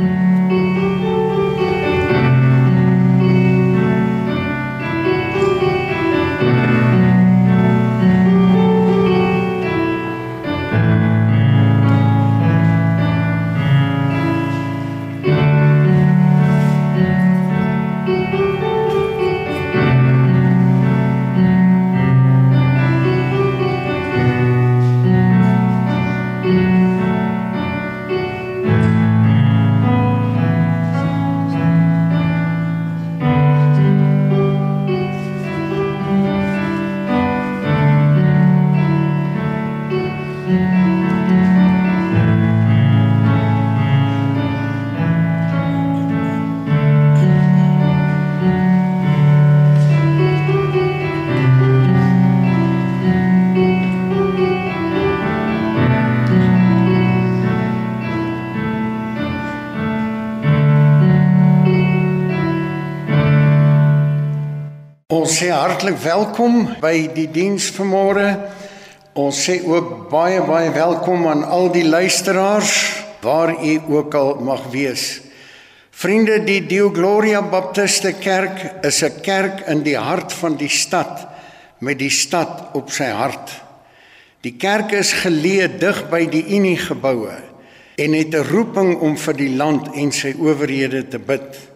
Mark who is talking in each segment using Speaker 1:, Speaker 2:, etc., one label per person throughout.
Speaker 1: Mm-hmm. Ons sê hartlik welkom by die diens vanmôre. Ons sê ook baie baie welkom aan al die luisteraars waar u ook al mag wees. Vriende, die Dio Gloria Baptiste Kerk is 'n kerk in die hart van die stad met die stad op sy hart. Die kerk is geleë dig by die Unie geboue en het 'n roeping om vir die land en sy owerhede te bid.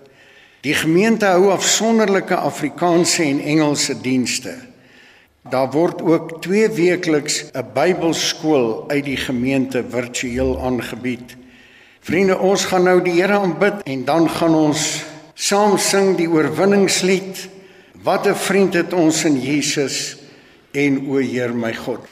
Speaker 1: Die gemeente hou afsonderlike Afrikaanse en Engelse dienste. Daar word ook twee weekliks 'n Bybelskool uit die gemeente virtueel aangebied. Vriende, ons gaan nou die Here aanbid en dan gaan ons saam sing die oorwinningslied. Wat 'n vriend het ons in Jesus en o Heer my God.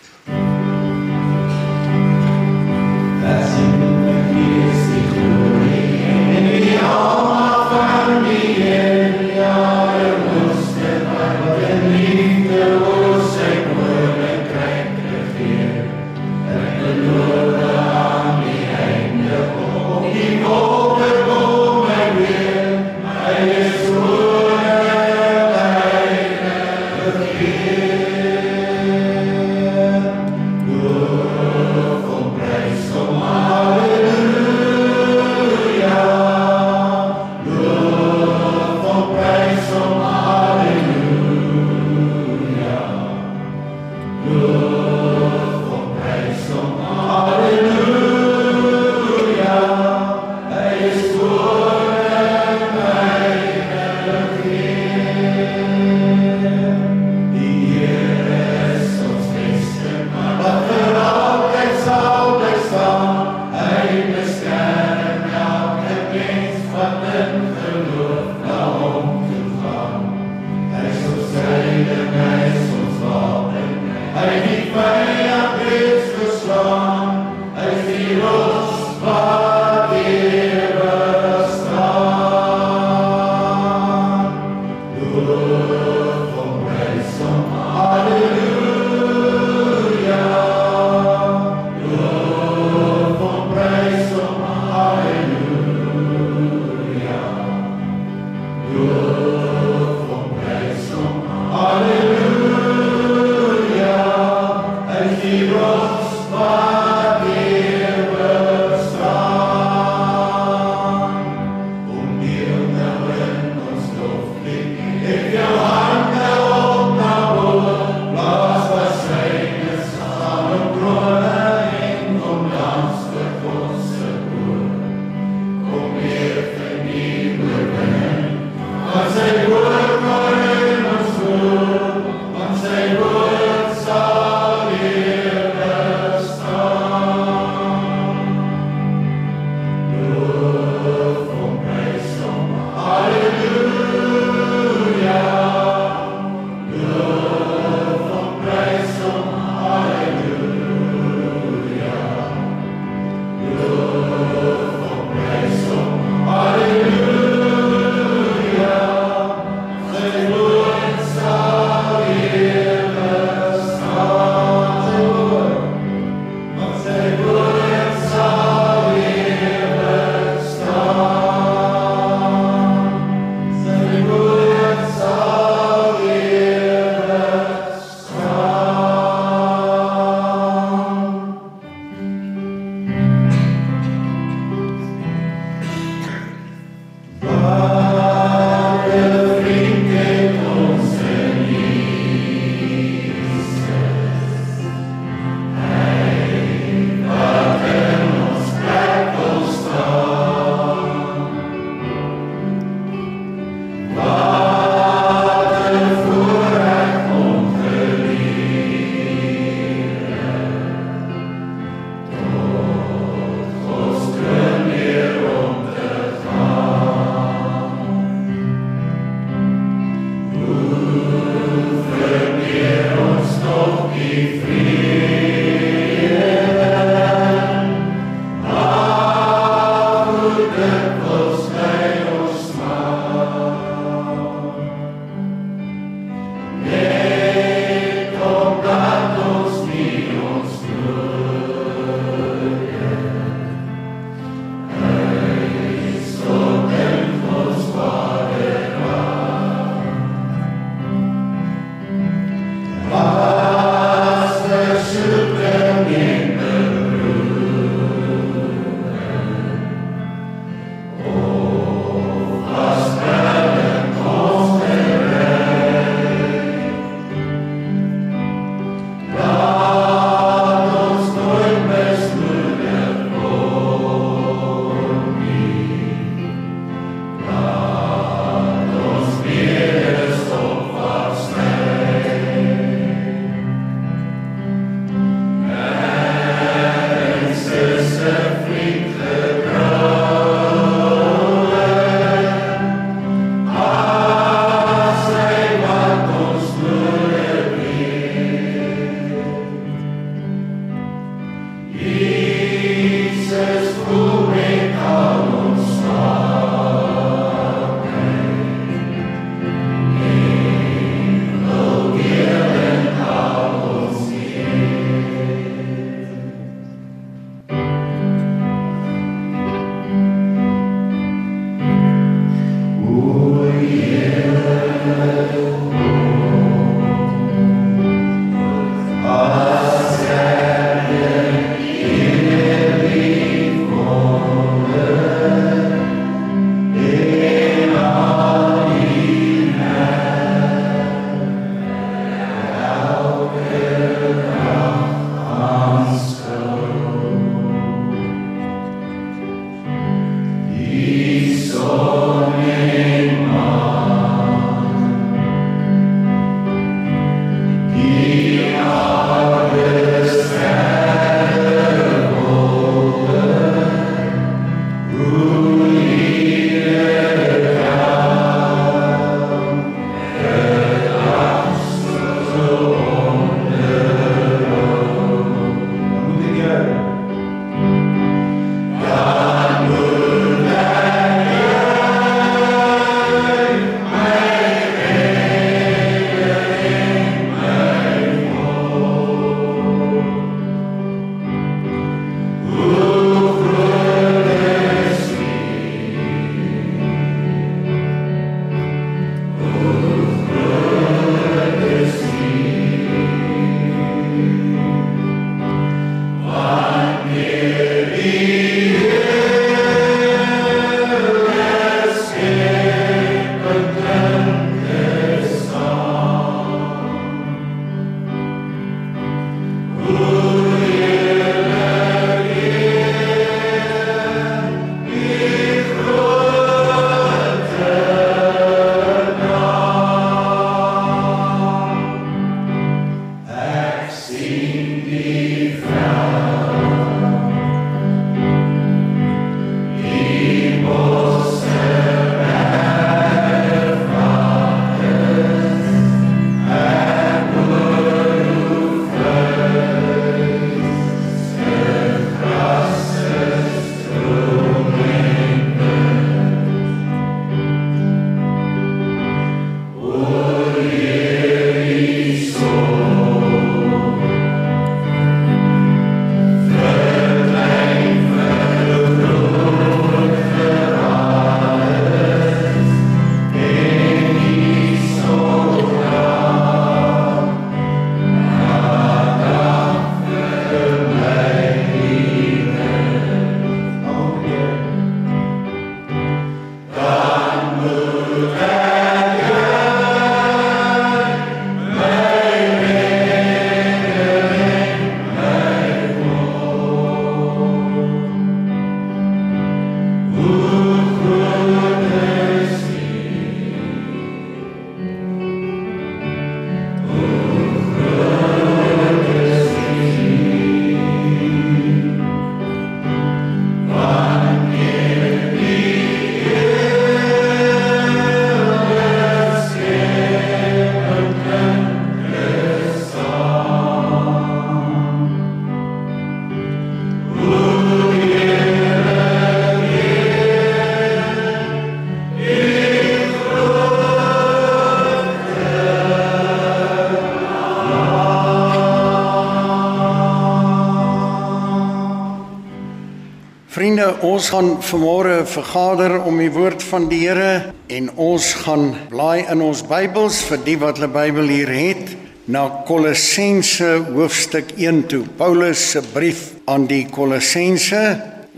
Speaker 1: Vriende, ons gaan vanmôre vergader om die woord van die Here en ons gaan blaai in ons Bybels vir die wat hulle Bybel hier het na Kolossense hoofstuk 1 toe. Paulus se brief aan die Kolossense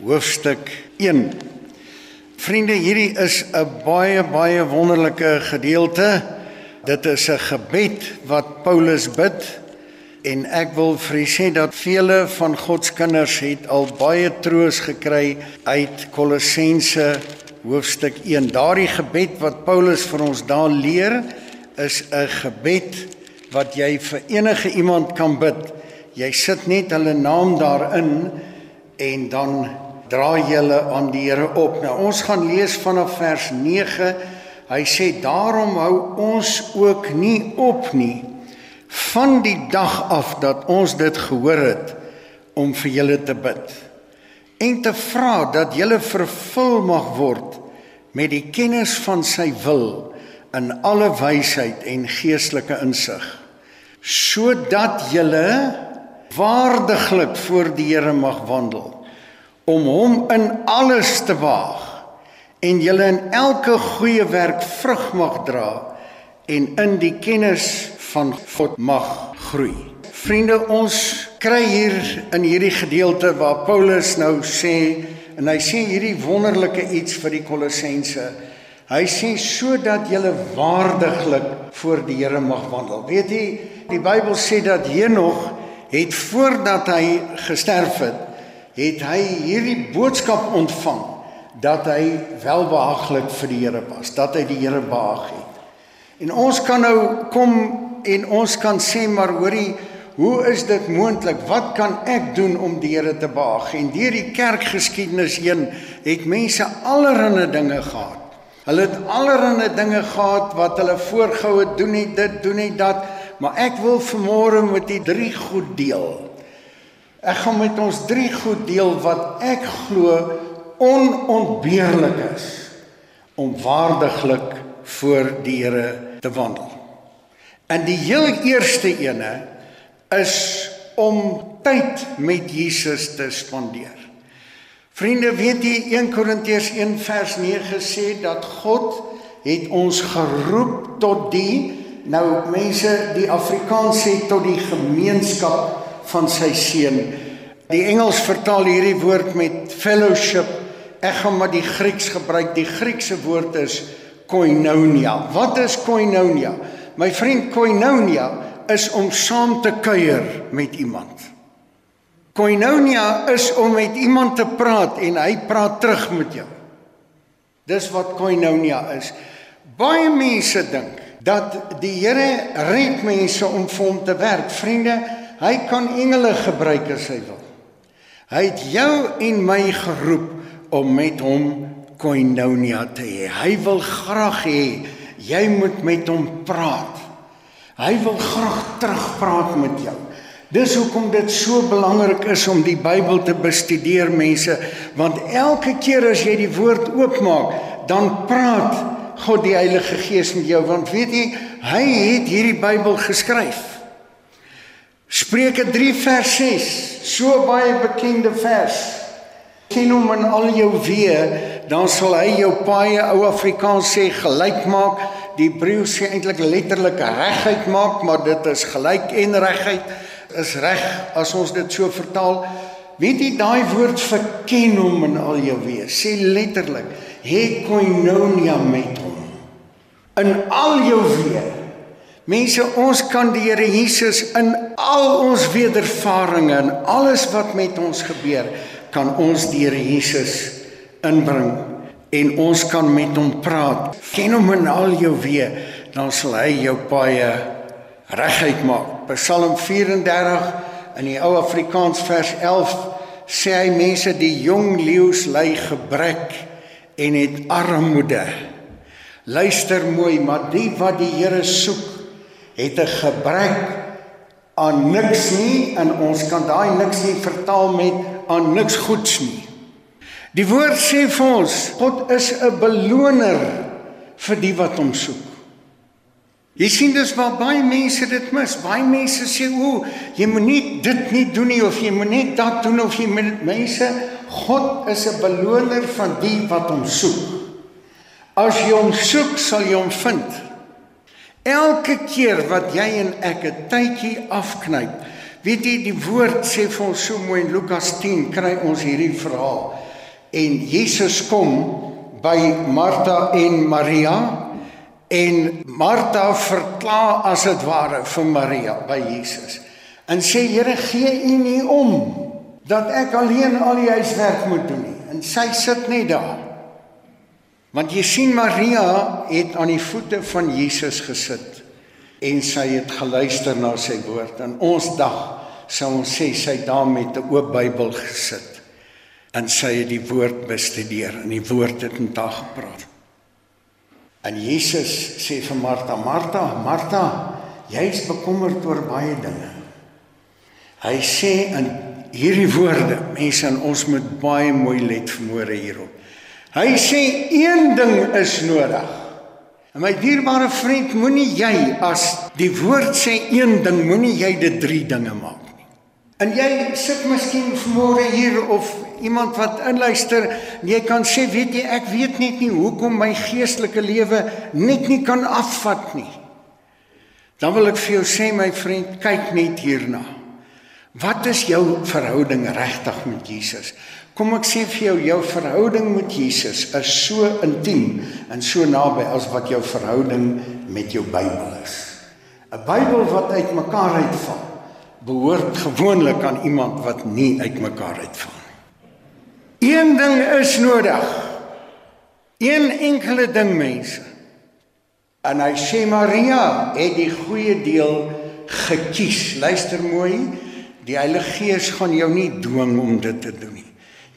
Speaker 1: hoofstuk 1. Vriende, hierdie is 'n baie baie wonderlike gedeelte. Dit is 'n gebed wat Paulus bid En ek wil vir u sê dat vele van God se kinders het al baie troos gekry uit Kolossense hoofstuk 1. Daardie gebed wat Paulus vir ons daar leer, is 'n gebed wat jy vir enige iemand kan bid. Jy sit net hulle naam daarin en dan draai jy hulle aan die Here op. Nou ons gaan lees vanaf vers 9. Hy sê daarom hou ons ook nie op nie van die dag af dat ons dit gehoor het om vir julle te bid en te vra dat julle vervul mag word met die kennis van sy wil in alle wysheid en geestelike insig sodat julle waardiglik voor die Here mag wandel om hom in alles te waag en julle in elke goeie werk vrug mag dra en in die kennis van God mag groei. Vriende, ons kry hier in hierdie gedeelte waar Paulus nou sê en hy sê hierdie wonderlike iets vir die Kolossense. Hy sê sodat julle waardiglik voor die Here mag wandel. Weet jy, die Bybel sê dat Henog het voordat hy gesterf het, het hy hierdie boodskap ontvang dat hy welbehaaglik vir die Here was, dat hy die Here behaag het. En ons kan nou kom en ons kan sê maar hoorie hoe is dit moontlik? Wat kan ek doen om die Here te behaag? En deur die kerkgeskiedenis heen het mense allerlei dinge gehad. Hulle het allerlei dinge gehad wat hulle voorgehou het doen nie dit doen nie dat. Maar ek wil vanmôre met die drie goed deel. Ek gaan met ons drie goed deel wat ek glo onontbeerlik is om waardiglik voor die Here te wandel En die heel eerste ene is om tyd met Jesus te spandeer. Vriende, weet jy 1 Korintiërs 1 vers 9 sê dat God het ons geroep tot die nou mense die Afrikaans sê tot die gemeenskap van sy seun. Die Engels vertaal hierdie woord met fellowship. Ek gaan maar die Grieks gebruik. Die Griekse woord is koinonia. Wat is koinonia? My vriend koinonia is om saam te kuier met iemand. Koinonia is om met iemand te praat en hy praat terug met jou. Dis wat koinonia is. Baie mense dink dat die Here red mense om vir hom te werk. Vriende, hy kan engele gebruik as hy wil. Hy het jou en my geroep om met hom koinonia te hê. Hy wil graag hê Jy moet met hom praat. Hy wil graag terugpraat met jou. Dis hoekom dit so belangrik is om die Bybel te bestudeer mense, want elke keer as jy die woord oopmaak, dan praat God die Heilige Gees met jou, want weet jy, hy het hierdie Bybel geskryf. Spreuke 3 vers 6, so baie bekende vers. Ken hom in al jou weë dan sal hy jou paie ou Afrikaans sê gelyk maak. Die Hebreë sê eintlik letterlik regheid maak, maar dit is gelyk en regheid is reg as ons dit so vertaal. Weet jy daai woord verken hom in al jou wees. Sê letterlik, he koinonia met hom. In al jou wees. Mense, ons kan die Here Jesus in al ons wedervarings en alles wat met ons gebeur, kan ons die Here Jesus inbring en ons kan met hom praat. Ken hom in al jou weë, dan sal hy jou paie reguit maak. Psalm 34 in die ou Afrikaans vers 11 sê hy mense die jong leeu's ly gebrek en het armoede. Luister mooi, maar die wat die Here soek, het 'n gebrek aan niks nie en ons kan daai niks nie vertaal met aan niks goeds nie. Die woord sê vir ons, God is 'n beloner vir die wat hom soek. Jy sien dis waar baie mense dit mis. Baie mense sê o, jy moet nie dit nie doen nie of jy moet net dat doen of jy moet mense God is 'n beloner van die wat hom soek. As jy hom soek, sal jy hom vind. Elke keer wat jy en ek 'n tydjie afknyp, weet jy die woord sê vir ons so mooi in Lukas 10 kry ons hierdie verhaal. En Jesus kom by Martha en Maria en Martha verkla as dit ware vir Maria by Jesus. En sê Here, gee U nie om dat ek alleen al die huiswerk moet doen nie. En sy sit net daar. Want jy sien Maria het aan die voete van Jesus gesit en sy het geluister na sy woord. En ons dag sou ons sê sy daar met 'n oop Bybel gesit en sy het die woord bestudeer en die woord het met haar gepraat. En Jesus sê vir Martha: "Martha, Martha, jy's bekommerd oor baie dinge." Hy sê in hierdie woorde, mense, ons moet baie mooi let vanmôre hierop. Hy sê een ding is nodig. En my dierbare vriend, moenie jy as die woord sê een ding, moenie jy dit drie dinge maak nie. En jy sit miskien vanmôre hier of iemand wat inluister, jy kan sê, weet jy, ek weet net nie hoekom my geestelike lewe net nie kan afvat nie. Dan wil ek vir jou sê my vriend, kyk net hierna. Wat is jou verhouding regtig met Jesus? Kom ek sê vir jou, jou verhouding met Jesus is so intiem en so naby as wat jou verhouding met jou Bybel is. 'n Bybel wat uitmekaar uitval, behoort gewoonlik aan iemand wat nie uitmekaar uitval nie. Een ding is nodig. Een enkele ding mense. En hy sê Maria het die goeie deel gekies. Luister mooi, die Heilige Gees gaan jou nie dwing om dit te doen nie.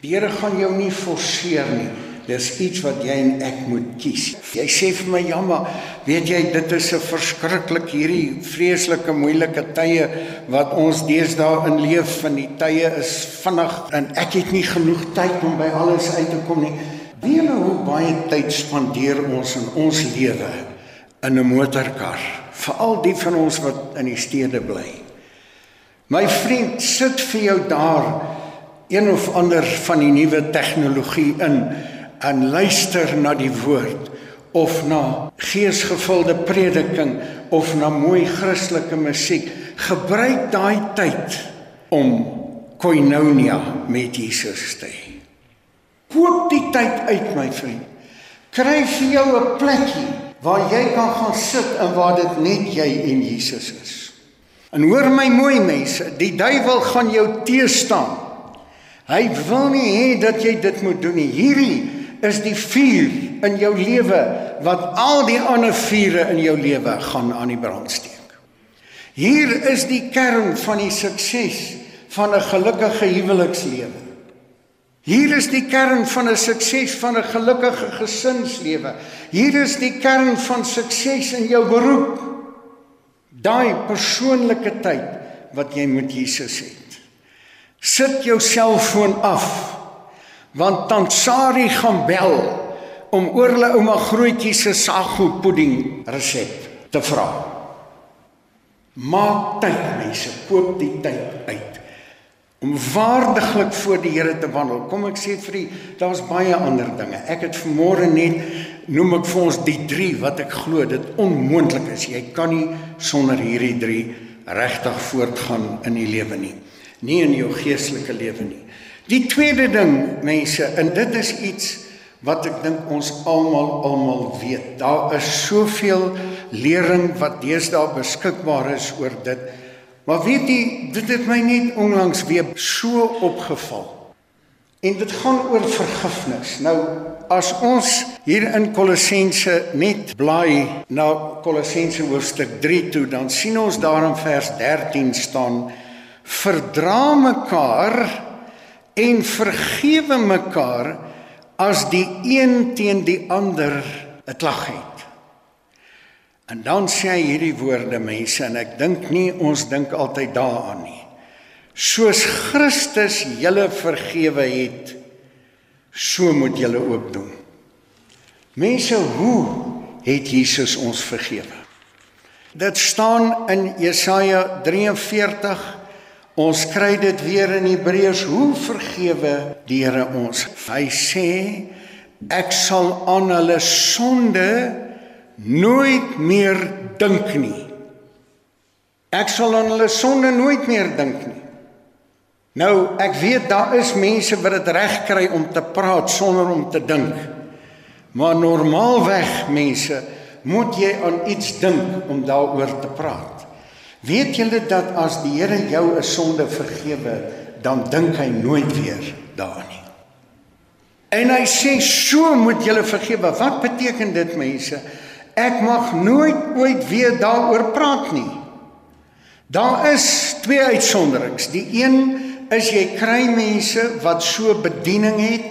Speaker 1: Die Here gaan jou nie forceer nie. Dis iets wat jy en ek moet kies. Jy sê vir my, "Ja, maar weet jy, dit is 'n verskriklik hierdie vreeslike moeilike tye wat ons deesdae in leef. Van die tye is vinnig en ek het nie genoeg tyd om by alles uit te kom nie." Weet jy hoe baie tyd spandeer ons in ons lewe in 'n motorkar? Veral die van ons wat in die stede bly. My vriend, sit vir jou daar een of ander van die nuwe tegnologie in en luister na die woord of na geesgevulde prediking of na mooi Christelike musiek gebruik daai tyd om koinonia met Jesus te hê. Koop die tyd uit my vriend. Kry vir jou 'n plekkie waar jy kan gaan sit en waar dit net jy en Jesus is. En hoor my mooi mense die duiwel gaan jou teestaan Hy wil nie hê dat jy dit moet doen nie. Hierdie is die vuur in jou lewe wat al die ander vure in jou lewe gaan aan die brand steek. Hier is die kern van die sukses van 'n gelukkige huwelikslewe. Hier is die kern van 'n sukses van 'n gelukkige gesinslewe. Hier is die kern van sukses in jou beroep. Daai persoonlike tyd wat jy met Jesus het. Sit jou selfoon af. Want Tansari gaan bel om oor hulle ouma grootjie se saaggoed pudding resep te vra. Maak tyd mense, koop die tyd uit om waardiglik voor die Here te wandel. Kom ek sê vir u, daar's baie ander dinge. Ek het vanmôre net noem ek vir ons die 3 wat ek glo dit onmoontlik is. Jy kan nie sonder hierdie 3 regtig voortgaan in die lewe nie nie in jou geestelike lewe nie. Die tweede ding, mense, en dit is iets wat ek dink ons almal almal weet. Daar is soveel lering wat deesdae beskikbaar is oor dit. Maar weet jy, dit het my net onlangs weer so opgeval. En dit gaan oor vergifnis. Nou as ons hier in Kolossense net blaai na Kolossense hoofstuk 3 toe, dan sien ons daar in vers 13 staan verdra mekaar en vergewe mekaar as die een teen die ander 'n klag het. En dan sê hy hierdie woorde mense en ek dink nie ons dink altyd daaraan nie. Soos Christus julle vergewe het, so moet julle ook doen. Mense, hoe het Jesus ons vergewe? Dit staan in Jesaja 43 Ons kry dit weer in Hebreërs, hoe vergewe die Here ons? Hy sê ek sal aan hulle sonde nooit meer dink nie. Ek sal aan hulle sonde nooit meer dink nie. Nou, ek weet daar is mense wat dit reg kry om te praat sonder om te dink. Maar normaalweg mense, moet jy aan iets dink om daaroor te praat. Weet julle dat as die Here jou 'n sonde vergewe, dan dink hy nooit weer daaraan nie. En hy sê so moet julle vergewe. Wat beteken dit mense? Ek mag nooit ooit weer daaroor praat nie. Daar is twee uitsonderings. Die een is jy kry mense wat so bediening het.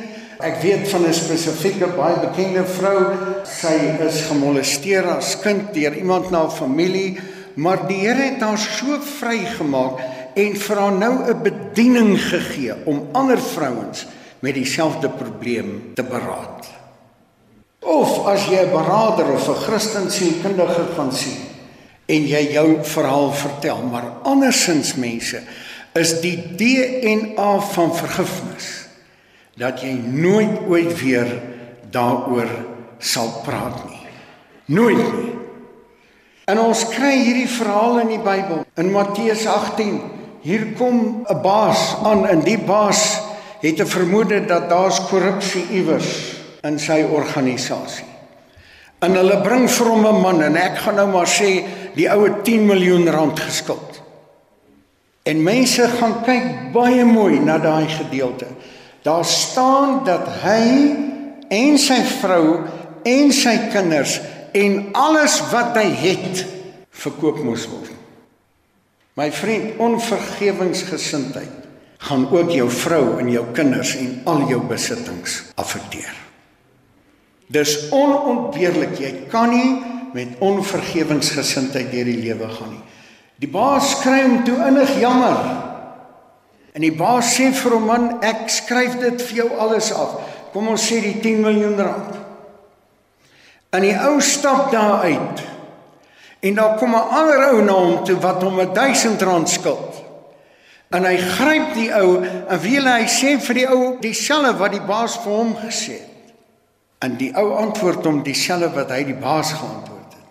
Speaker 1: Ek weet van 'n spesifieke baie bekende vrou, sy is gemolesteer as kind deur iemand na 'n familie, maar die Here het haar so vrygemaak en vir haar nou 'n bediening gegee om ander vrouens met dieselfde probleem te beraad. Of as jy 'n beraader of 'n Christen sielkundige gaan sien en jy jou verhaal vertel, maar andersins mense is die DNA van vergifnis dat jy nooit ooit weer daaroor sal praat nie. Nooit nie. En ons kry hierdie verhaal in die Bybel in Matteus 18. Hier kom 'n baas aan en die baas het 'n vermoede dat daar's korrupsie iewers in sy organisasie. En hulle bring vir hom 'n man en ek gaan nou maar sê die ou het 10 miljoen rand geskuld. En mense gaan kyk baie mooi na daai gedeelte. Daar staan dat hy en sy vrou en sy kinders en alles wat hy het verkoop moes word. My vriend, onvergewensgesindheid gaan ook jou vrou en jou kinders en al jou besittings affekteer. Dis onontbeerlik, jy kan nie met onvergewensgesindheid deur die lewe gaan nie. Die baas skry hom toe innig jammer. En die baas sê vir hom man, ek skryf dit vir jou alles af. Kom ons sê die 10 miljoen rand. En die ou stap daar uit. En daar kom 'n ander ou na hom toe wat hom 1000 rand skuld. En hy gryp die ou en wiele hy sê vir die ou dieselfde wat die baas vir hom gesê het. En die ou antwoord hom dieselfde wat hy die baas geantwoord het.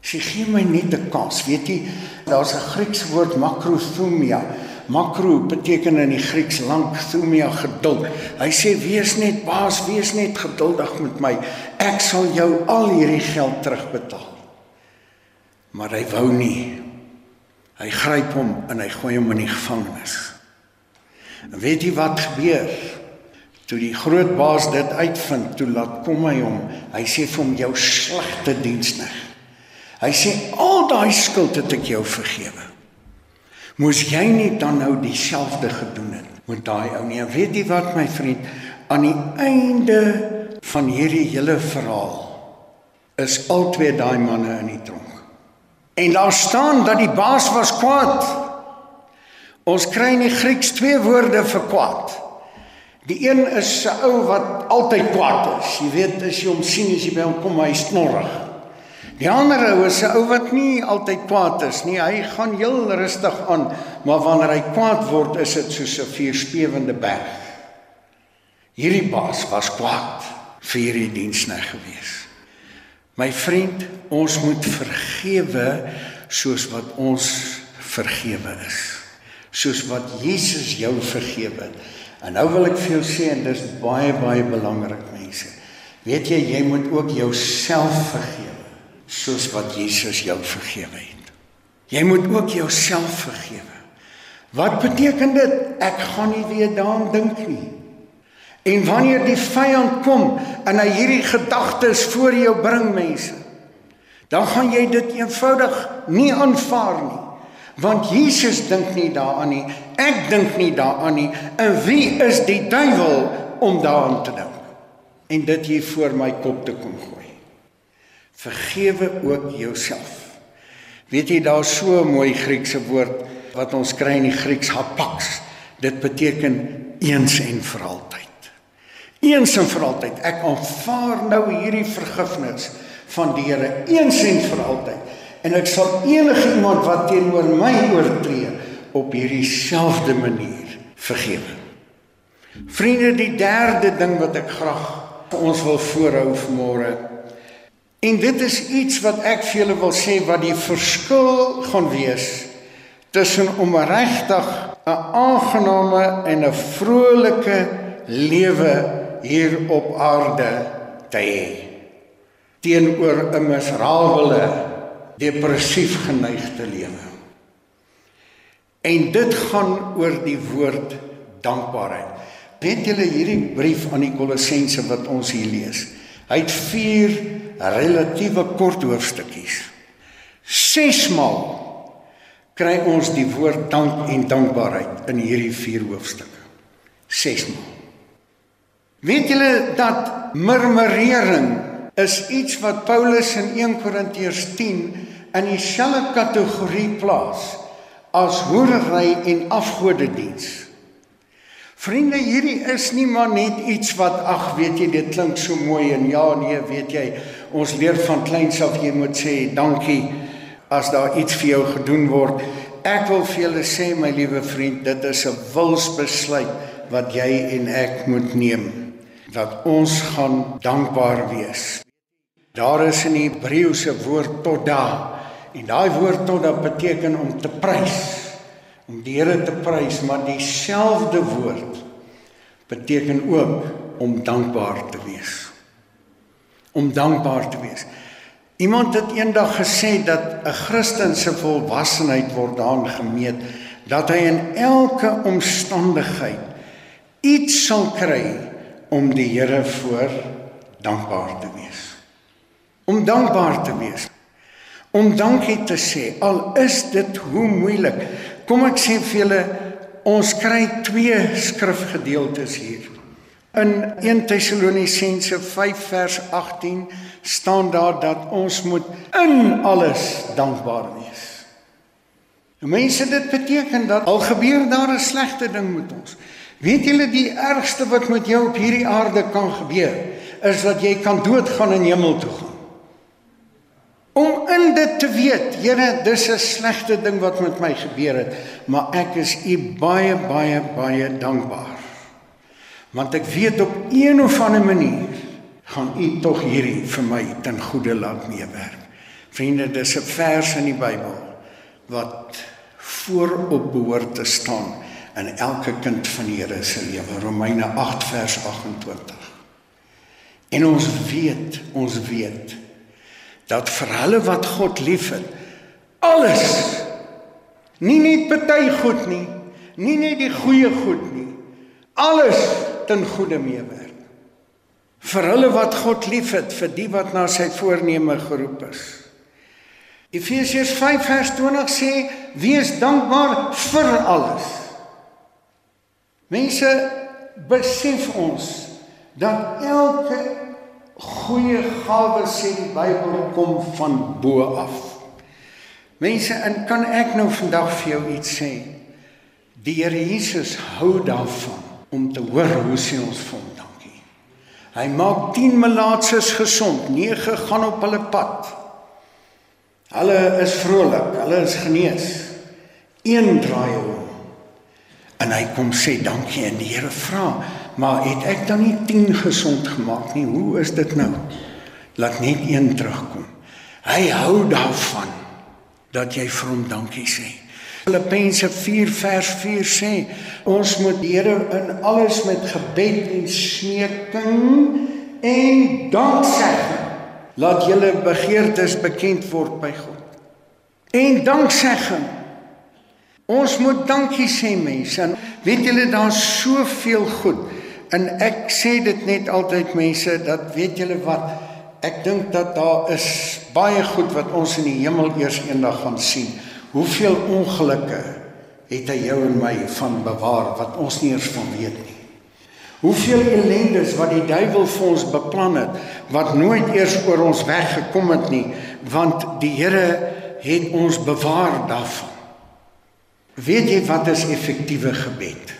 Speaker 1: Sy gee my net 'n kans. Weet jy, daar's 'n Griekse woord makrothumia. Makro beteken in die Grieks lank, thumia geduld. Hy sê wees net baas, wees net geduldig met my. Ek sal jou al hierdie geld terugbetaal. Maar hy wou nie Hy gryp hom en hy gooi hom in die gevangenis. En weet jy wat gebeur? Toe die groot baas dit uitvind, toe laat kom hy hom. Hy sê vir hom jou slegte diensnig. Hy sê al daai skuld het ek jou vergewe. Moes jy nie dan nou dieselfde gedoen het met daai ou nie? Weet jy wat my vriend, aan die einde van hierdie hele verhaal is albei daai manne in die tronk. En daar staan dat die baas was kwaad. Ons kry in die Grieks twee woorde vir kwaad. Die een is 'n ou wat altyd kwaad is. Jy weet as jy hom sien as jy by hom kom, hy snorrig. Die ander ou is 'n ou wat nie altyd kwaad is nie. Hy gaan heel rustig aan, maar wanneer hy kwaad word, is dit soos 'n vuurspewende berg. Hierdie baas was kwaad vir hierdie diensneg gewees. My vriend, ons moet vergewe soos wat ons vergewe is. Soos wat Jesus jou vergewe het. En nou wil ek vir jou sê en dis baie baie belangrik mense. Weet jy jy moet ook jouself vergewe soos wat Jesus jou vergewe het. Jy moet ook jouself vergewe. Wat beteken dit? Ek gaan nie weer daaraan dink nie. En wanneer die vyand kom en hy hierdie gedagtes voor jou bring mense, dan gaan jy dit eenvoudig nie aanvaar nie. Want Jesus dink nie daaraan nie. Ek dink nie daaraan nie. En wie is die duiwel om daaraan te dink? En dit hier voor my kop te kom gooi. Vergewe ook jouself. Weet jy daar's so 'n mooi Griekse woord wat ons kry in die Grieks hapax. Dit beteken eens en vir altyd. Eens en vir altyd. Ek aanvaar nou hierdie vergifnis van die Here eens en vir altyd. En ek sal enige iemand wat teenoor my oortree op hierdie selfde manier vergewe. Vriende, die derde ding wat ek graag vir ons wil voorhou vanmôre. En dit is iets wat ek vir julle wil sê wat die verskil gaan wees tussen om regtig 'n aangename en 'n vrolike lewe hier op aarde te hê teenoor 'n miserabele depressief geneigde lewe. En dit gaan oor die woord dankbaarheid. Weet julle hierdie brief aan die Kolossense wat ons hier lees? Hy het 4 relatiewe kort hoofstukkies. Sesmaal kry ons die woord dank en dankbaarheid in hierdie 4 hoofstukke. Sesmaal. Weet julle dat murmurering is iets wat Paulus in 1 Korintiërs 10 in dieselfde kategorie plaas as hoerery en afgodediens. Vriende, hierdie is nie maar net iets wat ag, weet jy, dit klink so mooi en ja, nee, weet jy, ons leer van kleins af jy moet sê dankie as daar iets vir jou gedoen word. Ek wil vir julle sê my liewe vriend, dit is 'n wilsbesluit wat jy en ek moet neem dat ons gaan dankbaar wees. Daar is in die Hebreëse woord tot da en daai woord tot da beteken om te prys om die Here te prys, maar dieselfde woord beteken ook om dankbaar te wees. Om dankbaar te wees. Iemand het eendag gesê dat 'n Christen se volwassenheid word daarin gemeet dat hy in elke omstandigheid iets sal kry om die Here voor dankbaar te wees. Om dankbaar te wees. Om dankie te sê al is dit hoe moeilik. Kom ek sê vir julle, ons kry twee skrifgedeeltes hier. In 1 Tessalonisense 5 vers 18 staan daar dat ons moet in alles dankbaar wees. Nou mense, dit beteken dat al gebeur daar 'n slegte ding met ons. Weet julle die ergste wat met jou op hierdie aarde kan gebeur, is dat jy kan doodgaan en hemel toe gaan. Om in dit te weet, Here, dis 'n slegte ding wat met my gebeur het, maar ek is U baie baie baie dankbaar. Want ek weet op een of ander manier gaan U tog hierdie vir my ten goeie laat meewerk. Vriende, dis 'n vers in die Bybel wat voorop behoort te staan in elke kind van die Here se lewe. Romeine 8 vers 28. En ons weet, ons weet dat vir hulle wat God liefhet alles. Nie net party goed nie nie net die goeie goed nie alles ten goeie meewerk vir hulle wat God liefhet vir die wat na sy voorneme geroep is. Efesiërs 5 vers 20 sê wees dankbaar vir alles. Mense besef ons dat elke goeie gawes sê die Bybel kom van bo af. Mense, en kan ek nou vandag vir jou iets sê? Die Here Jesus hou daarvan om te hoor hoe sê ons vir hom dankie. Hy maak 10 melaatses gesond, 9 gaan op hulle pad. Hulle is vrolik, hulle is genees. Een draai om. En hy kom sê dankie en die Here vra, Maar het ek dan nie 10 gesond gemaak nie? Hoe is dit nou? Laat net een terugkom. Hy hou daarvan dat jy vir hom dankie sê. Filippense 4 vers 4 sê ons moet die Here in alles met gebed en smeking en danksegging laat julle begeertes bekend word by God. En danksegging. Ons moet dankie sê mense. Weet julle daar's soveel goed En ek sê dit net altyd mense dat weet julle wat ek dink dat daar is baie goed wat ons in die hemel eers eendag gaan sien. Hoeveel ongelukke het hy jou en my van bewaar wat ons nie eens van weet nie. Hoeveel ellendes wat die duiwel vir ons beplan het wat nooit eers oor ons weggekom het nie want die Here het ons bewaar daarvan. Weet jy wat is effektiewe gebed?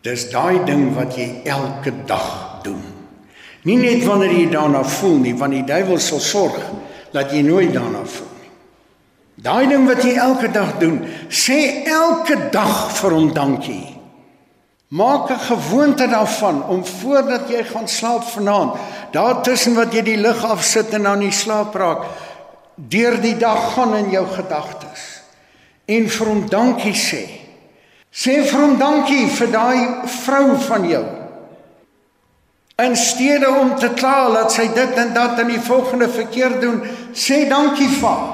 Speaker 1: Dis daai ding wat jy elke dag doen. Nie net wanneer jy daarna voel nie, want die duiwel sal sorg dat jy nooit daarna voel nie. Daai ding wat jy elke dag doen, sê elke dag vir hom dankie. Maak 'n gewoonte daarvan om voordat jy gaan slaap vanaand, daar tussen wat jy die lig afsit en dan in slaap raak, deur die dag gaan in jou gedagtes en vir hom dankie sê. Sê vir hom dankie vir daai vrou van jou. In steede om te kla dat sy dit en dat in die volgende verkeer doen, sê dankie vir haar.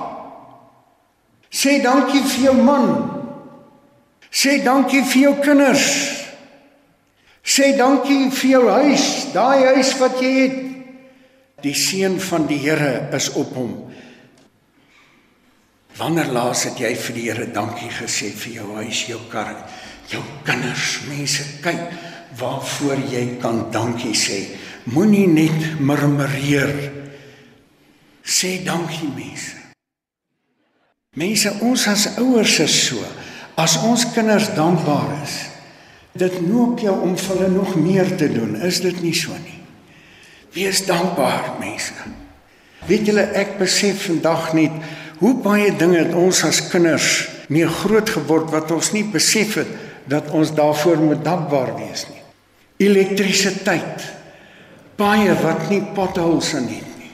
Speaker 1: Sê dankie vir jou man. Sê dankie vir jou kinders. Sê dankie vir jou huis, daai huis wat jy het. Die seën van die Here is op hom. Wanneer laas het jy vir die Here dankie gesê vir jou huis, jou kar, jou kinders? Mense, kyk waarvoor jy kan dankie sê. Moenie net murmureer. Sê dankie mense. Mense, ons as ouers is so. As ons kinders dankbaar is, dit noop jou om vir hulle nog meer te doen. Is dit nie so nie? Wees dankbaar, mense. Weet julle, ek besef vandag net hoe baie dinge het ons as kinders mee groot geword wat ons nie besef het dat ons daarvoor moet dankbaar wees nie. Elektrisiteit. Baie wat nie potholes in het nie.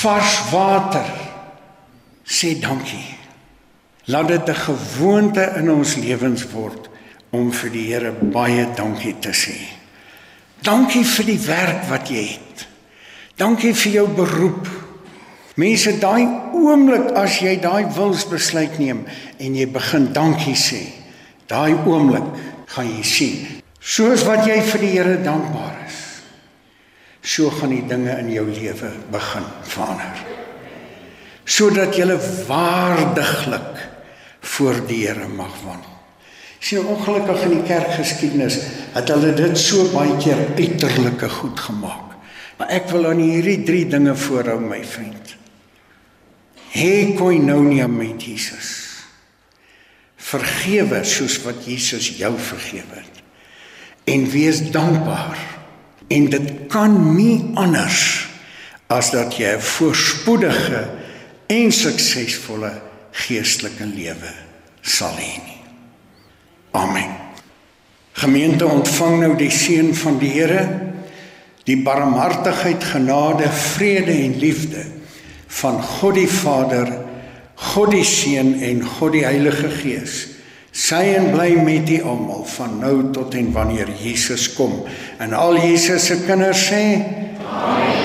Speaker 1: Vars water sê dankie. Laat dit 'n gewoonte in ons lewens word om vir die Here baie dankie te sê. Dankie vir die werk wat jy het. Dankie vir jou beroep. Mense, daai oomblik as jy daai wilsbesluit neem en jy begin dankie sê, daai oomblik gaan jy sien, soos wat jy vir die Here dankbaar is, so gaan die dinge in jou lewe begin verander sodat jy waardiglik voor die Here mag wandel. Sien ongelukkig in die kerkgeskiedenis het hulle dit so baie keer uiterlike goed gemaak. Maar ek wil aan hierdie drie dinge voorhou my vriend. Hê koinonia met Jesus. Vergewe soos wat Jesus jou vergewe het. En wees dankbaar. En dit kan nie anders as dat jy 'n voorspoedige en suksesvolle geestelike lewe sal hê. Amen. Gemeente ontvang nou die seën van die Here, die barmhartigheid, genade, vrede en liefde van God die Vader, God die Seun en God die Heilige Gees. Sy en bly met u almal van nou tot en wanneer Jesus kom. En al Jesus se kinders sê: Amen.